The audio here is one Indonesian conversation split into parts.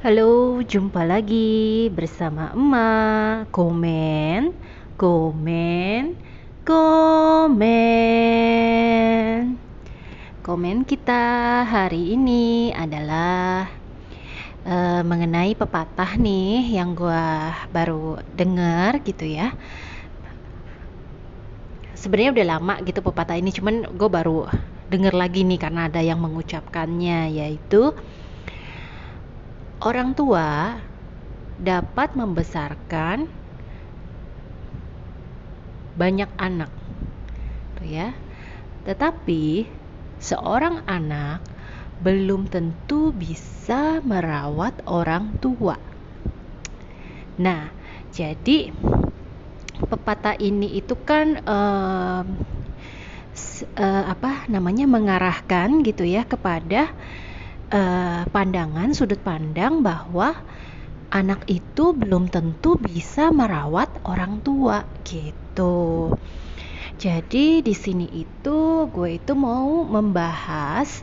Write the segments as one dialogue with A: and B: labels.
A: Halo, jumpa lagi bersama emak. Komen, komen, komen. Komen kita hari ini adalah uh, mengenai pepatah nih yang gua baru dengar gitu ya. Sebenarnya udah lama gitu pepatah ini, cuman gue baru denger lagi nih karena ada yang mengucapkannya yaitu orang tua dapat membesarkan banyak anak ya. Tetapi seorang anak belum tentu bisa merawat orang tua. Nah jadi pepatah ini itu kan uh, uh, apa namanya mengarahkan gitu ya kepada uh, pandangan sudut pandang bahwa anak itu belum tentu bisa merawat orang tua gitu. Jadi di sini itu gue itu mau membahas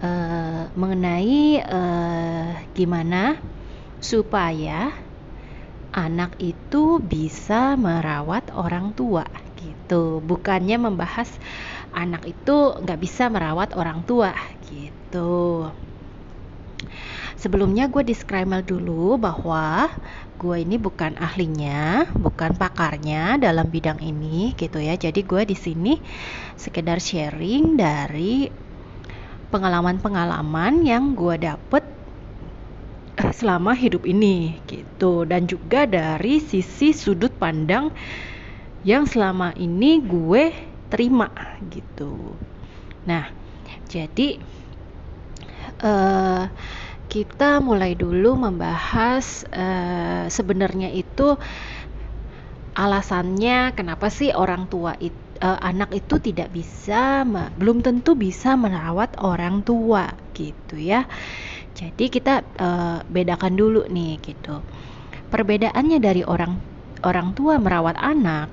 A: uh, mengenai uh, gimana supaya anak itu bisa merawat orang tua gitu. Bukannya membahas anak itu nggak bisa merawat orang tua gitu sebelumnya gue disclaimer dulu bahwa gue ini bukan ahlinya, bukan pakarnya dalam bidang ini gitu ya. Jadi gue di sini sekedar sharing dari pengalaman-pengalaman yang gue dapet selama hidup ini gitu dan juga dari sisi sudut pandang yang selama ini gue terima gitu. Nah, jadi uh, kita mulai dulu membahas uh, sebenarnya itu alasannya kenapa sih orang tua itu uh, anak itu tidak bisa belum tentu bisa merawat orang tua gitu ya. Jadi kita uh, bedakan dulu nih gitu. Perbedaannya dari orang orang tua merawat anak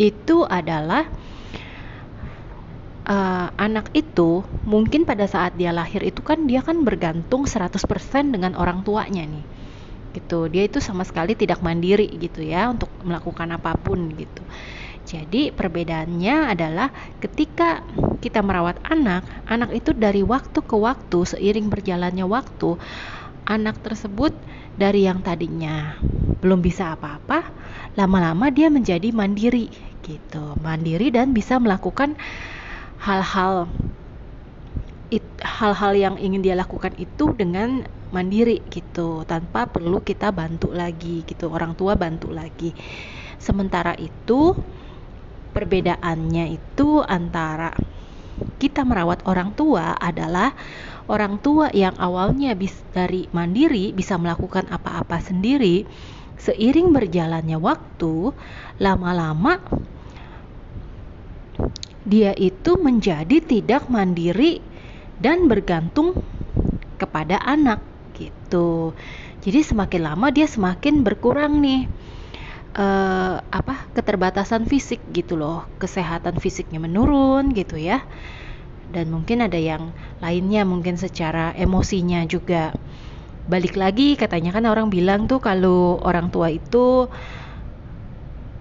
A: itu adalah uh, anak itu mungkin pada saat dia lahir itu kan dia kan bergantung 100% dengan orang tuanya nih. Gitu. Dia itu sama sekali tidak mandiri gitu ya untuk melakukan apa pun gitu. Jadi perbedaannya adalah ketika kita merawat anak anak itu dari waktu ke waktu seiring berjalannya waktu anak tersebut dari yang tadinya belum bisa apa-apa lama-lama dia menjadi mandiri gitu. Mandiri dan bisa melakukan hal-hal hal-hal yang ingin dia lakukan itu dengan mandiri gitu tanpa perlu kita bantu lagi gitu orang tua bantu lagi. Sementara itu perbedaannya itu antara kita merawat orang tua adalah orang tua yang awalnya bis dari mandiri bisa melakukan apa-apa sendiri seiring berjalannya waktu lama-lama dia itu menjadi tidak mandiri dan bergantung kepada anak gitu. Jadi semakin lama dia semakin berkurang nih uh, apa keterbatasan fisik gitu loh, kesehatan fisiknya menurun gitu ya. Dan mungkin ada yang lainnya mungkin secara emosinya juga. Balik lagi katanya kan orang bilang tuh kalau orang tua itu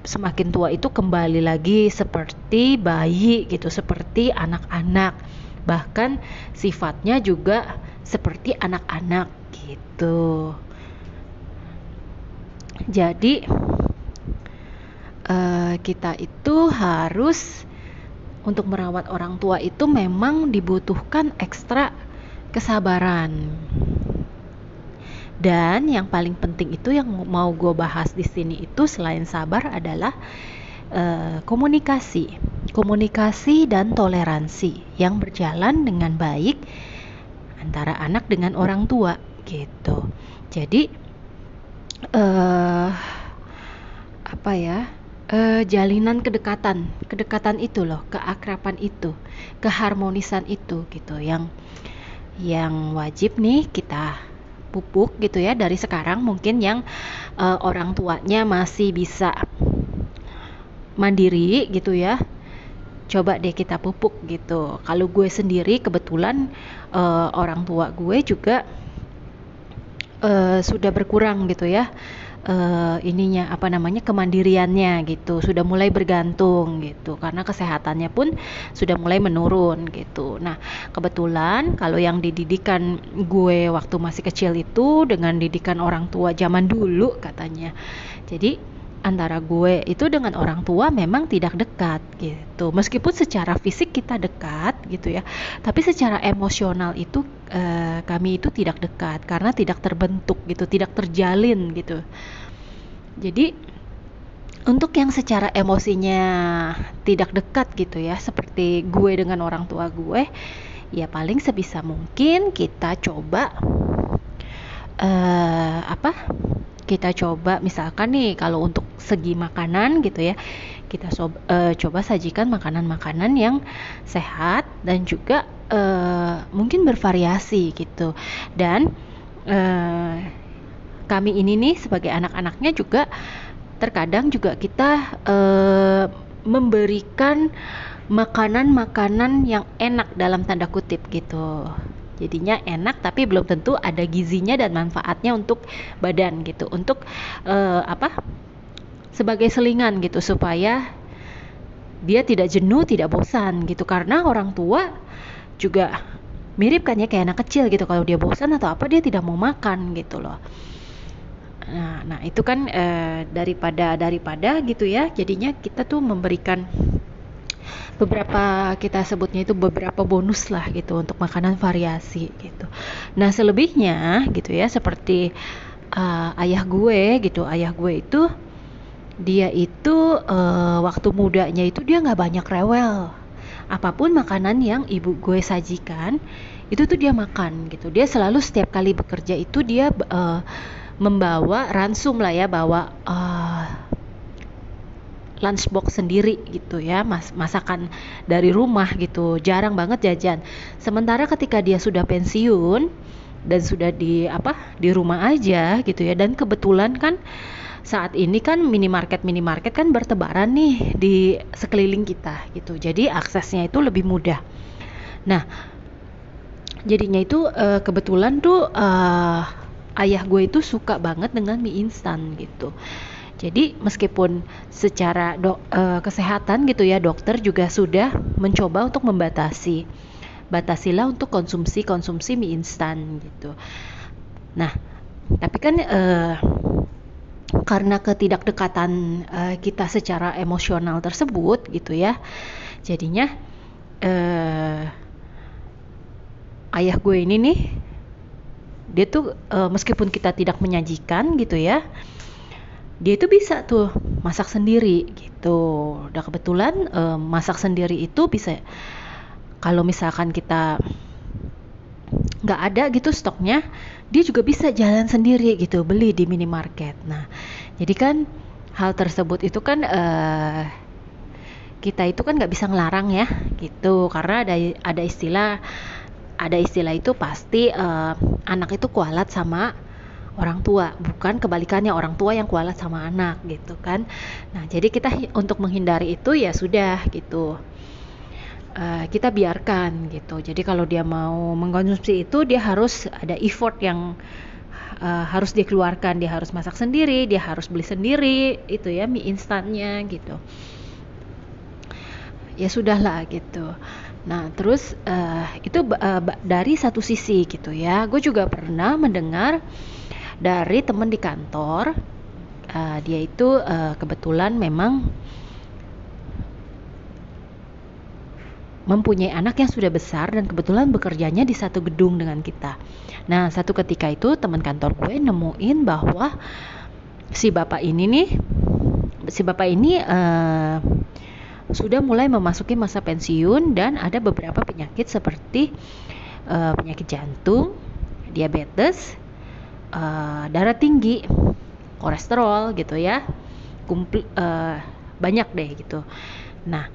A: semakin tua itu kembali lagi seperti bayi gitu, seperti anak-anak. Bahkan sifatnya juga seperti anak-anak gitu. Jadi uh, kita itu harus untuk merawat orang tua itu memang dibutuhkan ekstra kesabaran. Dan yang paling penting itu yang mau gue bahas di sini itu selain sabar adalah uh, komunikasi, komunikasi dan toleransi yang berjalan dengan baik antara anak dengan orang tua gitu. Jadi uh, apa ya? Uh, jalinan kedekatan, kedekatan itu loh, keakraban itu, keharmonisan itu gitu yang yang wajib nih kita pupuk gitu ya dari sekarang mungkin yang uh, orang tuanya masih bisa mandiri gitu ya. Coba deh kita pupuk gitu. Kalau gue sendiri kebetulan uh, orang tua gue juga uh, sudah berkurang gitu ya uh, ininya apa namanya kemandiriannya gitu. Sudah mulai bergantung gitu. Karena kesehatannya pun sudah mulai menurun gitu. Nah kebetulan kalau yang dididikan gue waktu masih kecil itu dengan didikan orang tua zaman dulu katanya. Jadi antara gue itu dengan orang tua memang tidak dekat gitu. Meskipun secara fisik kita dekat gitu ya, tapi secara emosional itu uh, kami itu tidak dekat karena tidak terbentuk gitu, tidak terjalin gitu. Jadi untuk yang secara emosinya tidak dekat gitu ya, seperti gue dengan orang tua gue, ya paling sebisa mungkin kita coba uh, apa? Kita coba misalkan nih kalau untuk segi makanan gitu ya kita so, uh, coba sajikan makanan-makanan yang sehat dan juga uh, mungkin bervariasi gitu. Dan uh, kami ini nih sebagai anak-anaknya juga terkadang juga kita memberikan makanan-makanan yang enak dalam tanda kutip gitu jadinya enak tapi belum tentu ada gizinya dan manfaatnya untuk badan gitu. Untuk uh, apa? Sebagai selingan gitu supaya dia tidak jenuh tidak bosan gitu. Karena orang tua juga mirip kan ya kayak anak kecil gitu. Kalau dia bosan atau apa dia tidak mau makan gitu loh. Nah nah itu kan eh, daripada daripada gitu ya. Jadinya kita tuh memberikan beberapa kita sebutnya itu beberapa bonus lah gitu untuk makanan variasi gitu. Nah selebihnya gitu ya seperti uh, ayah gue gitu, ayah gue itu dia itu uh, waktu mudanya itu dia nggak banyak rewel. Apa pun makanan yang ibu gue sajikan itu tuh dia makan gitu. Dia selalu setiap kali bekerja itu dia uh, membawa ransum lah ya, bawa uh, lunchbox sendiri gitu ya mas masakan dari rumah gitu. Jarang banget jajan. Sementara ketika dia sudah pensiun dan sudah di apa di rumah aja gitu ya dan kebetulan kan saat ini kan minimarket minimarket kan bertebaran nih di sekeliling kita gitu. Jadi aksesnya itu lebih mudah. Nah jadinya itu uh, kebetulan tuh uh, ayah gue itu suka banget dengan mie instan gitu jadi meskipun secara do, uh, kesehatan gitu ya dokter juga sudah mencoba untuk membatasi. Batasilah untuk konsumsi-konsumsi mie instan gitu. Nah, tapi kan uh, karena ketidakdekatan uh, kita secara emosional tersebut gitu ya. Jadinya uh, ayah gue ini nih dia tuh uh, meskipun kita tidak menyajikan gitu ya dia itu bisa tuh masak sendiri gitu. Udah kebetulan uh, masak sendiri itu bisa kalau misalkan kita nggak ada gitu stoknya, dia juga bisa jalan sendiri gitu beli di minimarket. Nah, jadi kan hal tersebut itu kan uh, kita itu kan nggak bisa ngelarang ya gitu karena ada ada istilah ada istilah itu pasti uh, anak itu kualat sama orang tua, bukan kebalikannya orang tua yang kualat sama anak gitu kan. Nah, jadi kita untuk menghindari itu ya sudah gitu. Uh, kita biarkan gitu. Jadi kalau dia mau mengkonsumsi itu dia harus ada effort yang uh, harus dikeluarkan. Dia harus masak sendiri, dia harus beli sendiri itu ya mie instannya gitu. Ya sudahlah gitu. Nah, terus uh, itu uh, dari satu sisi gitu ya. Gue juga pernah mendengar dari teman di kantor uh, dia itu uh, kebetulan memang mempunyai anak yang sudah besar dan kebetulan bekerjanya di satu gedung dengan kita. Nah, satu ketika itu teman kantor gue nemuin bahwa si bapak ini nih, si bapak ini uh, sudah mulai memasuki masa pensiun dan ada beberapa penyakit seperti uh, penyakit jantung, diabetes, uh, darah tinggi, kolesterol gitu ya, kumpul uh, banyak deh gitu. Nah,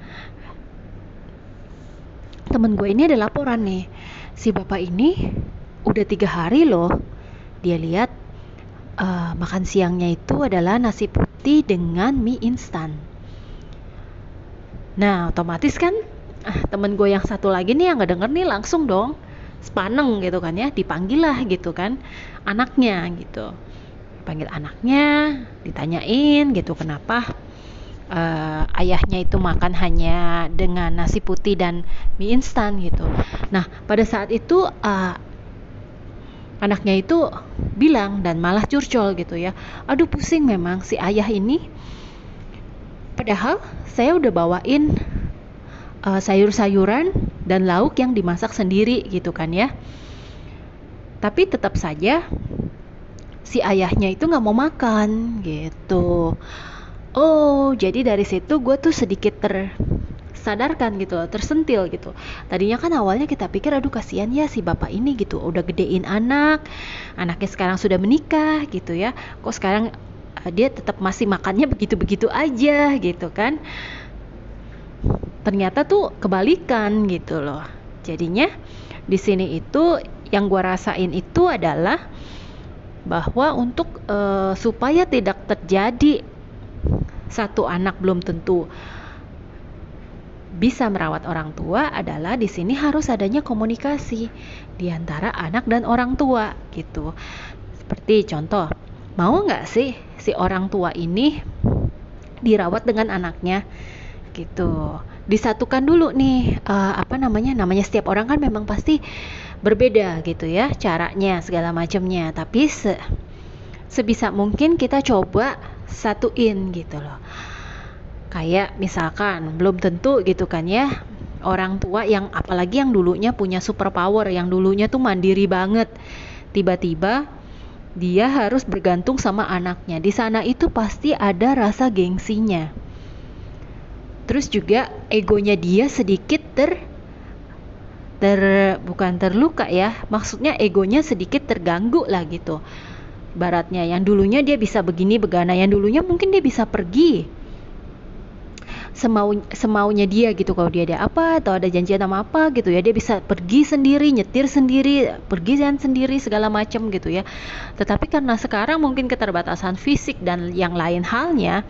A: temen gue ini ada laporan nih, si bapak ini udah tiga hari loh, dia lihat uh, makan siangnya itu adalah nasi putih dengan mie instan. Nah, otomatis kan ah, temen gue yang satu lagi nih yang nggak denger nih langsung dong sepaneng gitu kan ya dipanggil lah gitu kan anaknya gitu. Panggil anaknya ditanyain gitu kenapa uh, ayahnya itu makan hanya dengan nasi putih dan mie instan gitu. Nah pada saat itu uh, anaknya itu bilang dan malah curcol gitu ya aduh pusing memang si ayah ini. Padahal saya udah bawain uh, sayur-sayuran dan lauk yang dimasak sendiri gitu kan ya tapi tetap saja si ayahnya itu nggak mau makan gitu. Oh jadi dari situ gue tuh sedikit ter sadarkan gitu tersentil gitu. Tadinya kan awalnya kita pikir aduh kasihan ya si bapak ini gitu udah gedein anak anaknya sekarang sudah menikah gitu ya. Kok sekarang uh, dia tetap masih makannya begitu-begitu aja gitu kan. Ternyata tuh kebalikan gitu loh. Jadinya di sini itu yang gue rasain itu adalah bahwa untuk uh, supaya tidak terjadi satu anak belum tentu bisa merawat orang tua adalah di sini harus adanya komunikasi di antara anak dan orang tua gitu. Seperti contoh, mau nggak sih si orang tua ini dirawat dengan anaknya gitu. Disatukan dulu nih uh, apa namanya namanya setiap orang kan memang pasti berbeda gitu ya caranya segala macamnya. Tapi se sebisa mungkin kita coba satuin gitu loh. Kayak misalkan belum tentu gitu kan ya orang tua yang apalagi yang dulunya punya super power yang dulunya tuh mandiri banget. Tiba-tiba dia harus bergantung sama anaknya. Di sana itu pasti ada rasa gengsinya. Terus juga egonya dia sedikit ter ter bukan terluka ya maksudnya egonya sedikit terganggu lah gitu. Baratnya yang dulunya dia bisa begini begana yang dulunya mungkin dia bisa pergi. Semau semaunya dia gitu kalau dia ada apa atau ada janjian sama apa gitu ya dia bisa pergi sendiri nyetir sendiri pergi dan sendiri segala macam gitu ya. Tetapi karena sekarang mungkin keterbatasan fisik dan yang lain halnya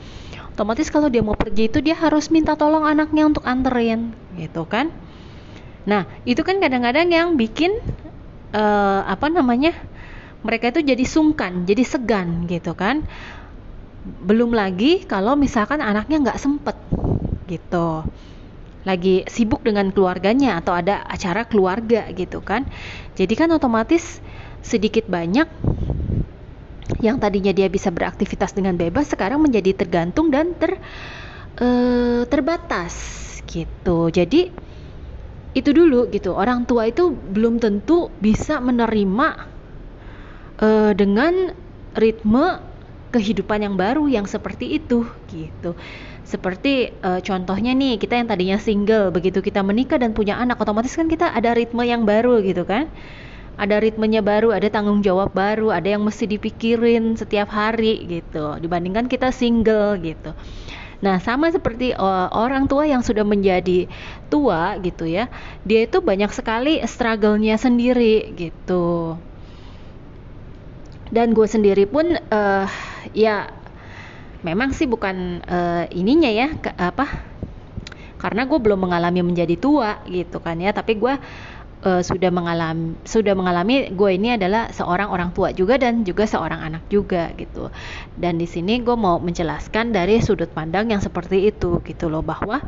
A: otomatis kalau dia mau pergi itu dia harus minta tolong anaknya untuk anterin gitu kan nah itu kan kadang-kadang yang bikin uh, apa namanya mereka itu jadi sungkan jadi segan gitu kan. Belum lagi kalau misalkan anaknya nggak sempet gitu. Lagi sibuk dengan keluarganya atau ada acara keluarga gitu kan. Jadi kan otomatis sedikit banyak yang tadinya dia bisa beraktivitas dengan bebas sekarang menjadi tergantung dan ter uh, terbatas gitu. Jadi itu dulu gitu orang tua itu belum tentu bisa menerima uh, dengan ritme kehidupan yang baru yang seperti itu gitu seperti uh, contohnya nih, kita yang tadinya single, begitu kita menikah dan punya anak, otomatis kan kita ada ritme yang baru gitu kan. Ada ritmenya baru, ada tanggung jawab baru, ada yang mesti dipikirin setiap hari gitu. Dibandingkan kita single gitu. Nah, sama seperti uh, orang tua yang sudah menjadi tua gitu ya. Dia itu banyak sekali struggle-nya sendiri gitu. Dan gue sendiri pun uh, ya memang sih bukan uh, ininya ya ke, apa karena gue belum mengalami menjadi tua gitu kan ya tapi gue uh, sudah mengalami sudah mengalami gue ini adalah seorang orang tua juga dan juga seorang anak juga gitu. Dan di sini gue mau menjelaskan dari sudut pandang yang seperti itu gitu loh bahwa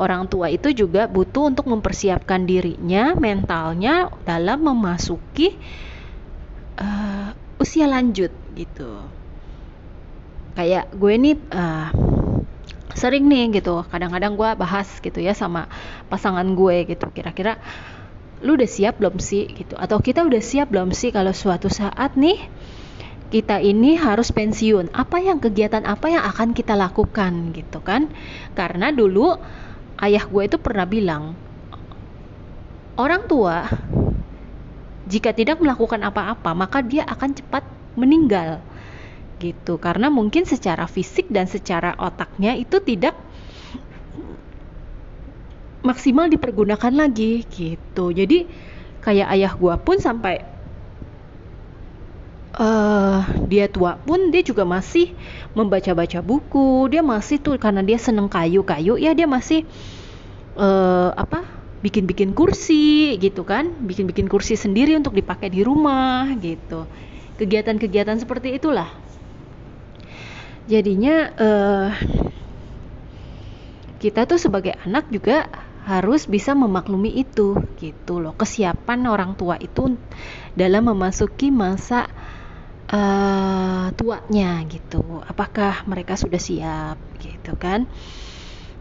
A: orang tua itu juga butuh untuk mempersiapkan dirinya mentalnya dalam memasuki uh, usia lanjut gitu. Kayak gue nih uh, sering nih gitu. Kadang-kadang gue bahas gitu ya sama pasangan gue gitu. Kira-kira lu udah siap belum sih gitu? Atau kita udah siap belum sih kalau suatu saat nih kita ini harus pensiun? Apa yang kegiatan apa yang akan kita lakukan gitu kan? Karena dulu ayah gue itu pernah bilang orang tua jika tidak melakukan apa-apa maka dia akan cepat meninggal. Gitu. Karena mungkin secara fisik dan secara otaknya itu tidak maksimal dipergunakan lagi gitu. Jadi kayak ayah gua pun sampai uh, dia tua pun dia juga masih membaca-baca buku. Dia masih tuh karena dia seneng kayu-kayu ya dia masih uh, apa bikin-bikin kursi gitu kan. Bikin-bikin kursi sendiri untuk dipakai di rumah gitu. Kegiatan-kegiatan seperti itulah. Jadinya uh, kita tuh sebagai anak juga harus bisa memaklumi itu gitu loh. Kesiapan orang tua itu dalam memasuki masa uh, tuanya gitu. Apakah mereka sudah siap gitu kan?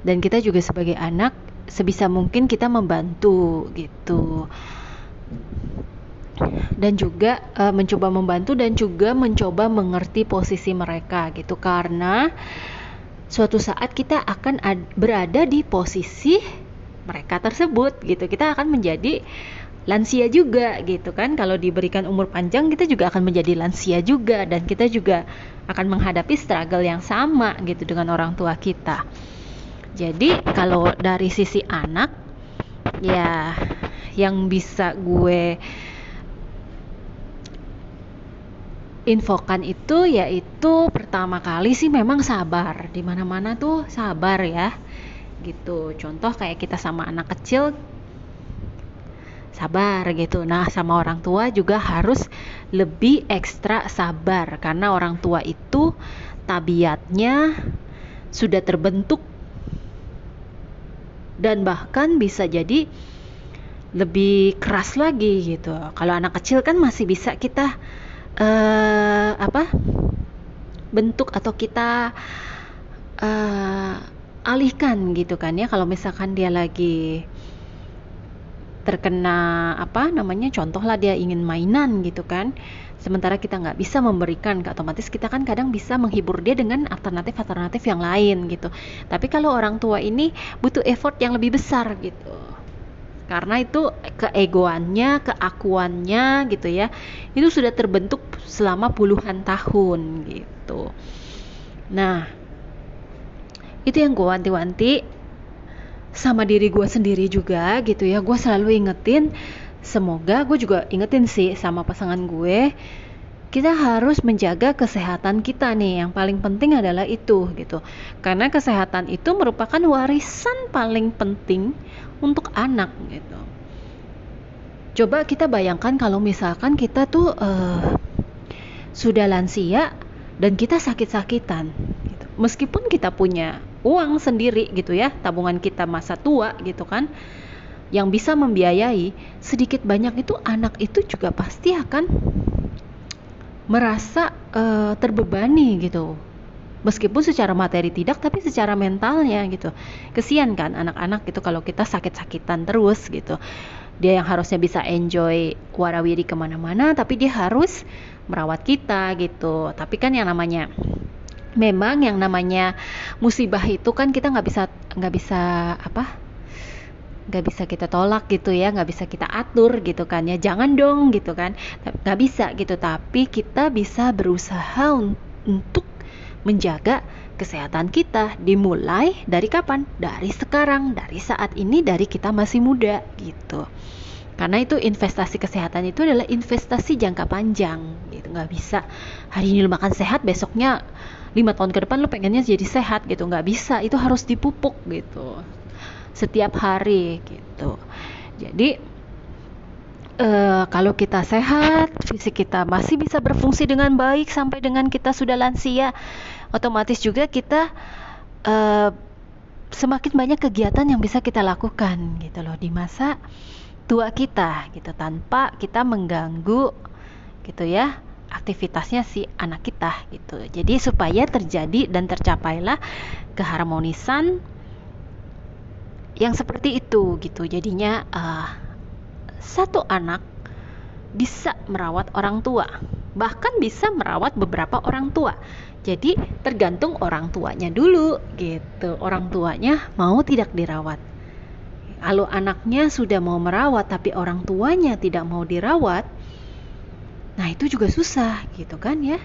A: Dan kita juga sebagai anak sebisa mungkin kita membantu gitu. Dan juga uh, mencoba membantu dan juga mencoba mengerti posisi mereka gitu. Karena suatu saat kita akan berada di posisi mereka tersebut gitu. Kita akan menjadi lansia juga gitu kan. Kalau diberikan umur panjang kita juga akan menjadi lansia juga dan kita juga akan menghadapi struggle yang sama gitu dengan orang tua kita. Jadi kalau dari sisi anak ya yang bisa gue infokan itu yaitu pertama kali sih memang sabar. Di mana-mana tuh sabar ya gitu contoh kayak kita sama anak kecil sabar gitu nah sama orang tua juga harus lebih ekstra sabar karena orang tua itu tabiatnya sudah terbentuk dan bahkan bisa jadi lebih keras lagi gitu. Kalau anak kecil kan masih bisa kita uh, apa bentuk atau kita uh, alihkan gitu kan ya. Kalau misalkan dia lagi terkena apa namanya contoh lah dia ingin mainan gitu kan sementara kita nggak bisa memberikan otomatis kita kan kadang bisa menghibur dia dengan alternatif-alternatif yang lain gitu. Tapi kalau orang tua ini butuh effort yang lebih besar gitu. Karena itu keegoannya, keakuannya gitu ya itu sudah terbentuk selama puluhan tahun gitu. Nah itu yang gue wanti-wanti. Sama diri gue sendiri juga gitu ya. Gue selalu ingetin. Semoga gue juga ingetin sih sama pasangan gue. Kita harus menjaga kesehatan kita nih. Yang paling penting adalah itu gitu. Karena kesehatan itu merupakan warisan paling penting untuk anak gitu. Coba kita bayangkan kalau misalkan kita tuh uh, sudah lansia dan kita sakit-sakitan gitu. meskipun kita punya uang sendiri gitu ya tabungan kita masa tua gitu kan yang bisa membiayai sedikit banyak itu anak itu juga pasti akan merasa uh, terbebani gitu. Meskipun secara materi tidak tapi secara mentalnya gitu. Kesian kan anak-anak gitu kalau kita sakit-sakitan terus gitu. Dia yang harusnya bisa enjoy warawiri ke mana-mana tapi dia harus merawat kita gitu. Tapi kan yang namanya memang yang namanya musibah itu kan kita nggak bisa nggak bisa apa? Nggak bisa kita tolak gitu ya nggak bisa kita atur gitu kan ya. Jangan dong gitu kan. Nggak bisa gitu. Tapi kita bisa berusaha un untuk menjaga kesehatan kita. Dimulai dari kapan? Dari sekarang dari saat ini dari kita masih muda gitu. Karena itu investasi kesehatan itu adalah investasi jangka panjang gitu. Nggak bisa hari ini lu makan sehat besoknya lima tahun ke depan lu pengennya jadi sehat gitu nggak bisa itu harus dipupuk gitu setiap hari gitu. Jadi uh, kalau kita sehat fisik kita masih bisa berfungsi dengan baik sampai dengan kita sudah lansia otomatis juga kita uh, semakin banyak kegiatan yang bisa kita lakukan gitu loh di masa tua kita gitu tanpa kita mengganggu gitu ya aktivitasnya si anak kita gitu. Jadi supaya terjadi dan tercapailah keharmonisan yang seperti itu gitu. Jadinya uh, satu anak bisa merawat orang tua, bahkan bisa merawat beberapa orang tua. Jadi tergantung orang tuanya dulu gitu. Orang tuanya mau tidak dirawat. Kalau anaknya sudah mau merawat tapi orang tuanya tidak mau dirawat, Nah, itu juga susah gitu kan ya.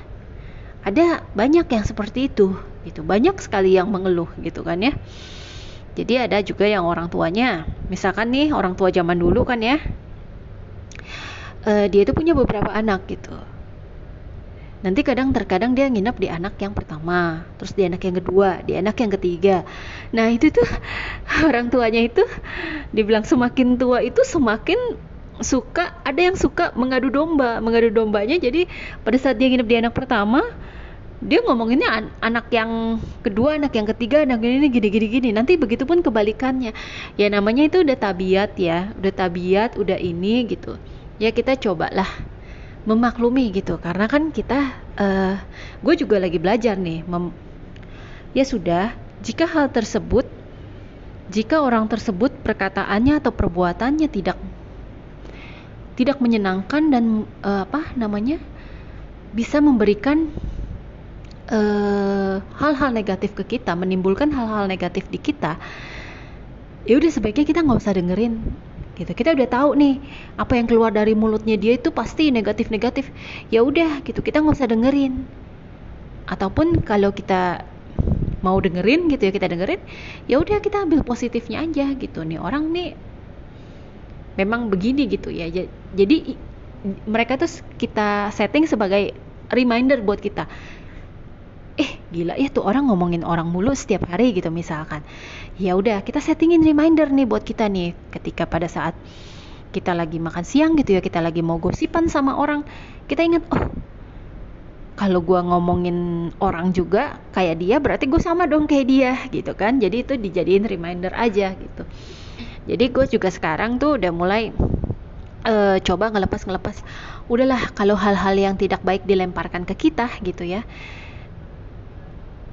A: Ada banyak yang seperti itu, gitu. Banyak sekali yang mengeluh gitu kan ya. Jadi ada juga yang orang tuanya, misalkan nih orang tua zaman dulu kan ya, uh, dia itu punya beberapa anak gitu. nanti kadang terkadang dia nginep di anak yang pertama terus di anak yang kedua di anak yang ketiga nah itu tuh orang tuanya itu dibilang semakin tua itu semakin suka ada yang suka mengadu domba mengadu dombanya jadi pada saat dia nginep di anak pertama dia ngomonginnya an anak yang kedua, anak yang ketiga, anak ini gini gini gini. Nanti begitu pun kebalikannya. Ya namanya itu udah tabiat ya, udah tabiat, udah ini gitu. Ya kita cobalah memaklumi gitu karena kan kita uh, gue juga lagi belajar nih mem ya sudah jika hal tersebut jika orang tersebut perkataannya atau perbuatannya tidak tidak menyenangkan dan uh, apa namanya bisa memberikan eh, hal-hal uh, negatif ke kita menimbulkan hal-hal negatif di kita ya udah sebaiknya kita nggak usah dengerin gitu. Kita udah tahu nih apa yang keluar dari mulutnya dia itu pasti negatif-negatif. Ya udah gitu. Kita nggak usah dengerin. Ataupun kalau kita mau dengerin gitu ya kita dengerin ya udah kita ambil positifnya aja gitu. Nih orang nih memang begini gitu ya. Jadi mereka tuh kita setting sebagai reminder buat kita eh gila ya tuh orang ngomongin orang mulu setiap hari gitu misalkan. Ya udah kita settingin reminder nih buat kita nih. Ketika pada saat kita lagi makan siang gitu ya kita lagi mau gosipan sama orang kita ingat oh kalau gue ngomongin orang juga kayak dia berarti gue sama dong kayak dia gitu kan. Jadi itu dijadiin reminder aja gitu jadi gue juga sekarang tuh udah mulai uh, coba ngelepas ngelepas udahlah kalau hal-hal yang tidak baik dilemparkan ke kita gitu ya.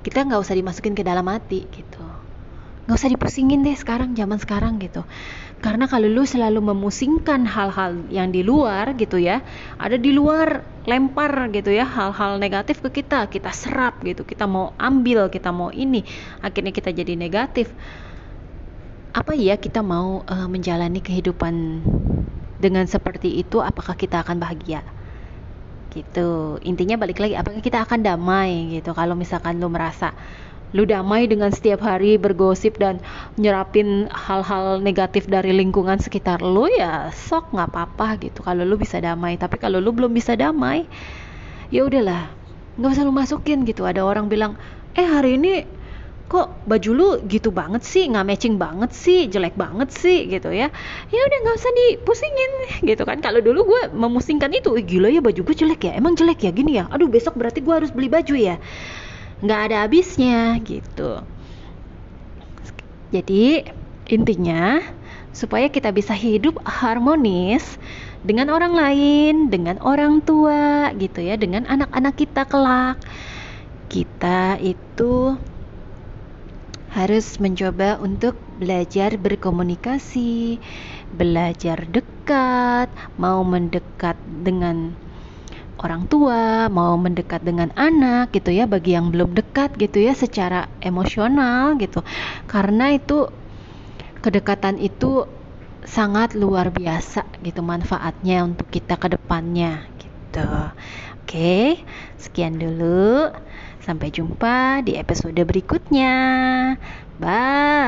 A: Kita nggak usah dimasukin ke dalam hati gitu. Nggak usah dipusingin deh sekarang zaman sekarang gitu. Karena kalau lu selalu memusingkan hal-hal yang di luar gitu ya ada di luar lempar gitu ya hal-hal negatif ke kita kita serap gitu. Kita mau ambil kita mau ini akhirnya kita jadi negatif apa ya kita mau uh, menjalani kehidupan dengan seperti itu? Apakah kita akan bahagia? Gitu. Intinya balik lagi apakah kita akan damai? Gitu. Kalau misalkan lu merasa lu damai dengan setiap hari bergosip dan nyerapin hal-hal negatif dari lingkungan sekitar lu ya sok nggak apa-apa gitu. Kalau lu bisa damai. Tapi kalau lu belum bisa damai ya udahlah nggak usah lu masukin gitu. Ada orang bilang eh hari ini kok baju lu gitu banget sih? Nggak matching banget sih? Jelek banget sih? gitu ya. Ya udah nggak usah dipusingin gitu kan. Kalau dulu gue memusingkan itu gila ya baju gue jelek ya? Emang jelek ya? Gini ya? Aduh besok berarti gue harus beli baju ya? Nggak ada habisnya gitu. Jadi intinya supaya kita bisa hidup harmonis dengan orang lain, dengan orang tua gitu ya, dengan anak-anak kita kelak. Kita itu harus mencoba untuk belajar berkomunikasi, belajar dekat, mau mendekat dengan orang tua, mau mendekat dengan anak gitu ya bagi yang belum dekat gitu ya secara emosional gitu. Karena itu kedekatan itu sangat luar biasa gitu manfaatnya untuk kita ke depannya gitu. Oke, sekian dulu. Sampai jumpa di episode berikutnya. Bye.